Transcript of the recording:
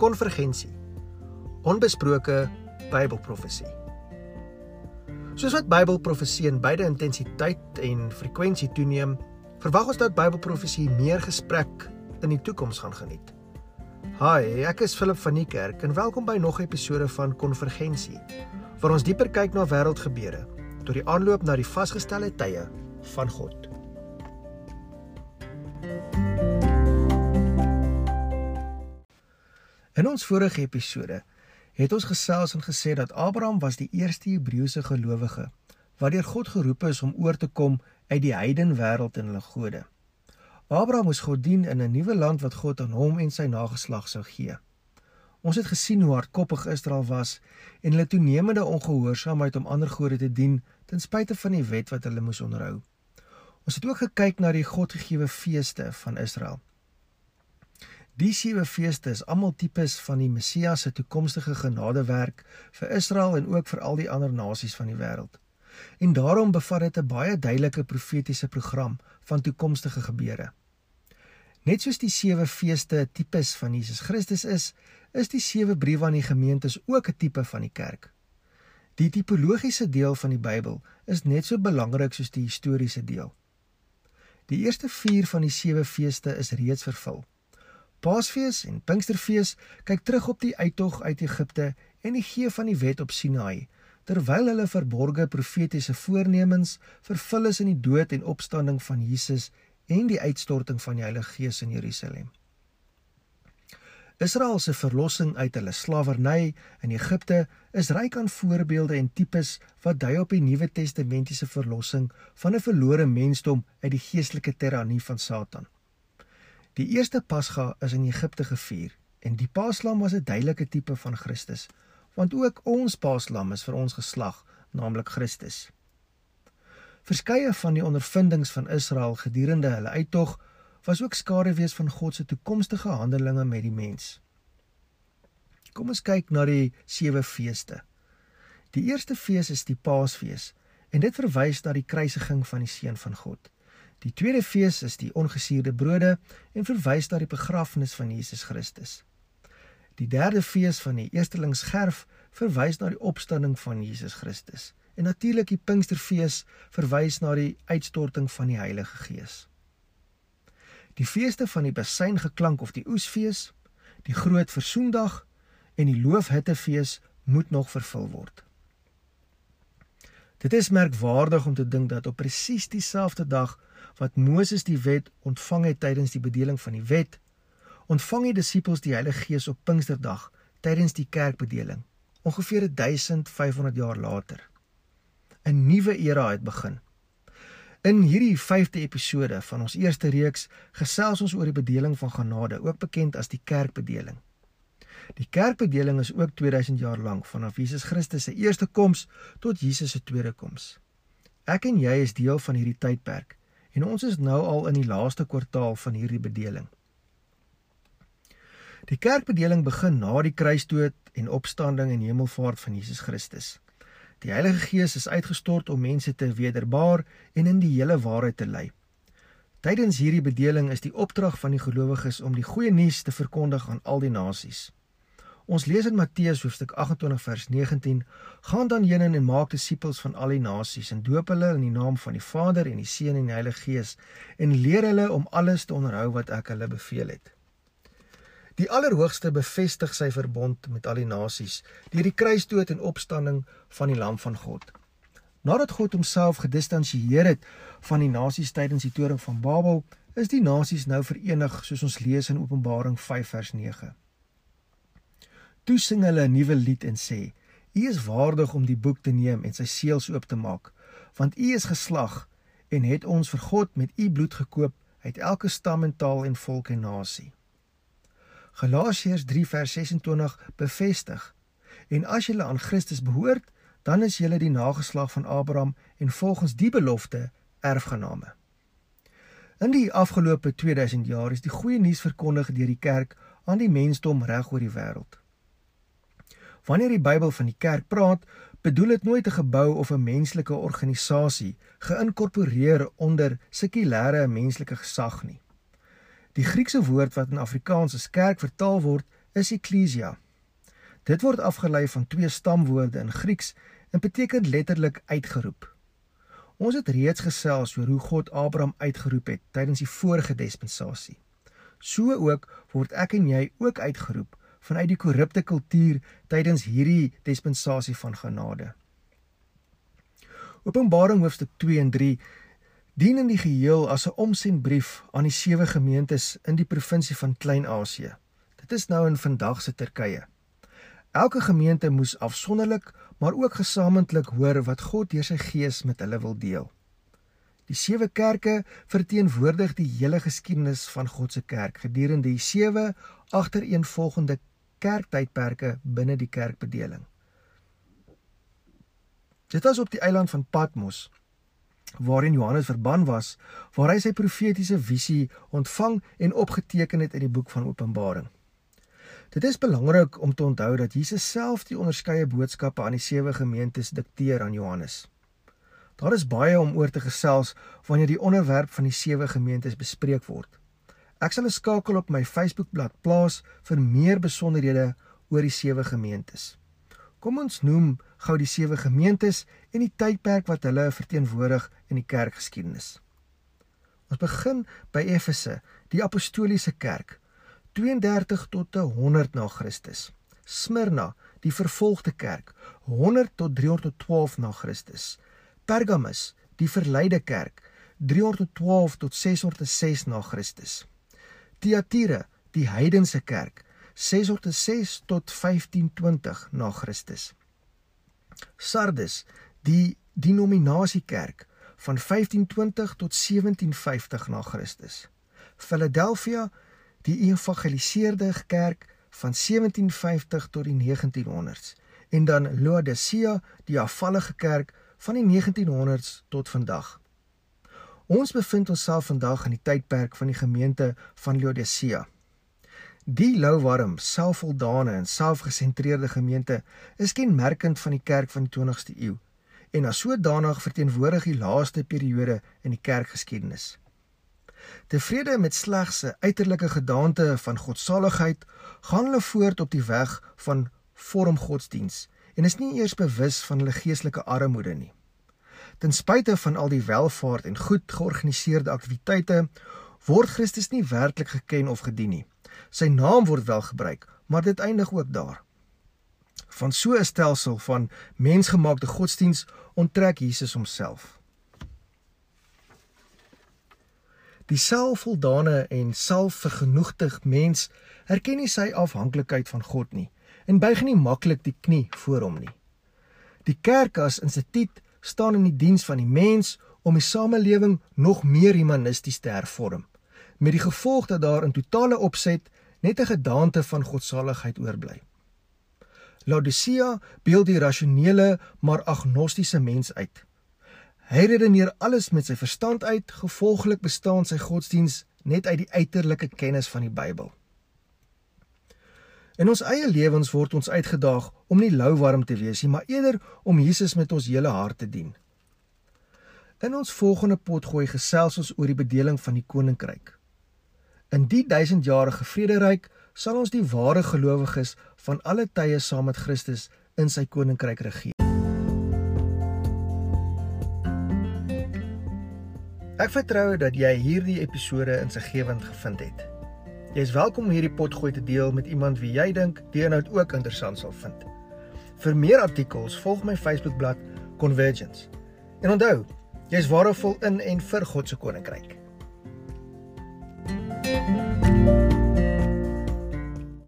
konvergensie. Onbesproke Bybelprofesie. Soos wat Bybelprofesie in beide intensiteit en frekwensie toeneem, verwag ons dat Bybelprofesie meer gesprek in die toekoms gaan geniet. Hi, ek is Philip van die Kerk en welkom by nog 'n episode van Konvergensie, waar ons dieper kyk na wêreldgebeure deur die aanloop na die vasgestelde tye van God. In ons vorige episode het ons gesels en gesê dat Abraham was die eerste Hebreëse gelowige wat deur God geroep is om oor te kom uit die heiden wêreld en hulle gode. Abraham moes God dien in 'n nuwe land wat God aan hom en sy nageslag sou gee. Ons het gesien hoe hardkoppig Israel was en hulle toenemende ongehoorsaamheid om ander gode te dien ten spyte van die wet wat hulle moes onderhou. Ons het ook gekyk na die Godgegewe feeste van Israel. Die sewe feeste is almal tipes van die Messias se toekomstige genadewerk vir Israel en ook vir al die ander nasies van die wêreld. En daarom bevat dit 'n baie duidelike profetiese program van toekomstige gebeure. Net soos die sewe feeste tipes van Jesus Christus is, is die sewe briewe aan die gemeentes ook 'n tipe van die kerk. Die tipologiese deel van die Bybel is net so belangrik soos die historiese deel. Die eerste 4 van die sewe feeste is reeds vervul. Paasfees en Pinksterfees kyk terug op die uittog uit Egipte en die gee van die wet op Sinaï, terwyl hulle verborgde profetiese voornemens vervul is in die dood en opstanding van Jesus en die uitstorting van die Heilige Gees in Jerusalem. Israel se verlossing uit hulle slawerny in Egipte is ryk aan voorbeelde en tipes wat dui op die Nuwe Testamentiese verlossing van 'n verlore mensdom uit die geestelike tirannie van Satan. Die eerste Pasga is in Egipte gevier en die Paaslam was 'n duidelike tipe van Christus, want ook ons Paaslam is vir ons geslag, naamlik Christus. Verskeie van die ondervindings van Israel gedurende hulle uittog was ook skaduwees van God se toekomstige handelinge met die mens. Kom ons kyk na die sewe feeste. Die eerste fees is die Paasfees en dit verwys na die kruisiging van die seun van God. Die tweede fees is die ongesuurde brode en verwys na die begrafnis van Jesus Christus. Die derde fees van die eerstelingsgerf verwys na die opstanding van Jesus Christus. En natuurlik die Pinksterfees verwys na die uitstorting van die Heilige Gees. Die feeste van die besyngeklank of die oesfees, die groot versoendag en die loofhittefees moet nog vervul word. Dit is merkwaardig om te dink dat op presies dieselfde dag wat Moses die wet ontvang het tydens die bedeling van die wet, ontvang die disippels die Heilige Gees op Pinksterdag tydens die kerkbedeling, ongeveer 1500 jaar later. 'n Nuwe era het begin. In hierdie 5de episode van ons eerste reeks gesels ons oor die bedeling van genade, ook bekend as die kerkbedeling. Die kerkbedeling is ook 2000 jaar lank vanaf Jesus Christus se eerste koms tot Jesus se tweede koms. Ek en jy is deel van hierdie tydperk en ons is nou al in die laaste kwartaal van hierdie bedeling. Die kerkbedeling begin na die kruisdood en opstanding en hemelvaart van Jesus Christus. Die Heilige Gees is uitgestort om mense te wederbaar en in die hele waarheid te lei. Tydens hierdie bedeling is die opdrag van die gelowiges om die goeie nuus te verkondig aan al die nasies. Ons lees in Matteus hoofstuk 28 vers 19: "Gaan dan heen en maak disippels van al die nasies en doop hulle in die naam van die Vader en die Seun en die Heilige Gees en leer hulle om alles te onderhou wat ek hulle beveel het." Die Allerhoogste bevestig sy verbond met al die nasies deur die kruisdood en opstanding van die Lam van God. Nadat God homself gedistansieer het van die nasies tydens die toring van Babel, is die nasies nou verenig soos ons lees in Openbaring 5 vers 9. Toe sing hulle 'n nuwe lied en sê: U is waardig om die boek te neem en sy seels oop te maak, want U is geslag en het ons vir God met U bloed gekoop uit elke stam en taal en volk en nasie. Galasiërs 3 vers 26 bevestig: En as julle aan Christus behoort, dan is julle die nageslag van Abraham en volgens die belofte erfgename. In die afgelope 2000 jaar is die goeie nuus verkondig deur die kerk aan die mensdom reg oor die wêreld. Wanneer die Bybel van die kerk praat, bedoel dit nooit 'n gebou of 'n menslike organisasie geïnkorporeer onder sekulêre menslike gesag nie. Die Griekse woord wat in Afrikaans as kerk vertaal word, is ekklesia. Dit word afgelei van twee stamwoorde in Grieks en beteken letterlik uitgeroep. Ons het reeds gesels oor hoe God Abraham uitgeroep het tydens die vorige dispensasie. So ook word ek en jy ook uitgeroep vanuit die korrupte kultuur tydens hierdie dispensasie van genade. Openbaring hoofstuk 2 en 3 dien in die geheel as 'n omsendbrief aan die sewe gemeentes in die provinsie van Klein-Asië. Dit is nou in vandag se Turkye. Elke gemeente moes afsonderlik, maar ook gesamentlik hoor wat God deur sy Gees met hulle wil deel. Die sewe kerke verteenwoordig die hele geskiedenis van God se kerk gedurende die sewe agtereenvolgende kerktydperke binne die kerkbedeling. Dit was op die eiland van Patmos waarin Johannes verban was, waar hy sy profetiese visie ontvang en opgeteken het in die boek van Openbaring. Dit is belangrik om te onthou dat Jesus self die onderskeie boodskappe aan die sewe gemeentes dikteer aan Johannes. Daar is baie om oor te gesels wanneer die onderwerp van die sewe gemeentes bespreek word. Ek sal 'n skakel op my Facebookblad plaas vir meer besonderhede oor die sewe gemeentes. Kom ons noem gou die sewe gemeentes en die tydperk wat hulle verteenwoordig in die kerkgeskiedenis. Ons begin by Efese, die apostoliese kerk, 32 tot 100 na Christus. Smyrna, die vervolgde kerk, 100 tot 312 na Christus. Pergamus, die verleide kerk, 312 tot 606 na Christus. Thyatira, die heidense kerk, 606 tot 1520 na Christus. Sardes, die denominasiekerk van 1520 tot 1750 na Christus. Philadelphia, die evangeliseerde kerk van 1750 tot die 1900s en dan Laodicea, die afvallige kerk van die 1900s tot vandag. Ons bevind onsself vandag in die tydperk van die gemeente van Laodicea. Die louwarm, selfvoldane en selfgesentreerde gemeente is kenmerkend van die kerk van die 20ste eeu en as sodanig verteenwoordig die laaste periode in die kerkgeskiedenis. Tevrede met slegs 'n uiterlike gedaante van godsaligheid, gaan hulle voort op die weg van vormgodsdiens en is nie eers bewus van hulle geestelike armoede nie. Ten spyte van al die welvaart en goed georganiseerde aktiwiteite, word Christus nie werklik geken of gedien nie. Sy naam word wel gebruik, maar dit eindig ook daar. Van so 'n stelsel van mensgemaakte godsdiens onttrek Jesus homself. Die selfvoldane en selfvergenoegde mens erken nie sy afhanklikheid van God nie en buig nie maklik die knie voor hom nie. Die kerk as instituut staan in die diens van die mens om die samelewing nog meer humanisties te hervorm met die gevolg dat daar in totale opset net 'n gedaante van godsaligheid oorbly. Laodicea beeld die rasionele maar agnostiese mens uit. Hy redeneer alles met sy verstand uit, gevolglik bestaan sy godsdiens net uit die uiterlike kennis van die Bybel. In ons eie lewens word ons uitgedaag om nie louwarm te wees nie, maar eerder om Jesus met ons hele hart te dien. In ons volgende potgooi gesels ons oor die bedeling van die koninkryk. In die duisendjarige vrederyk sal ons die ware gelowiges van alle tye saam met Christus in sy koninkryk regeer. Ek vertrou dat jy hierdie episode insiggewend gevind het. Jy is welkom om hierdie potgooi te deel met iemand wie jy dink die inhoud ook interessant sal vind. Vir meer artikels, volg my Facebookblad Convergence. En onthou, jy is waardevol in en vir God se koninkryk.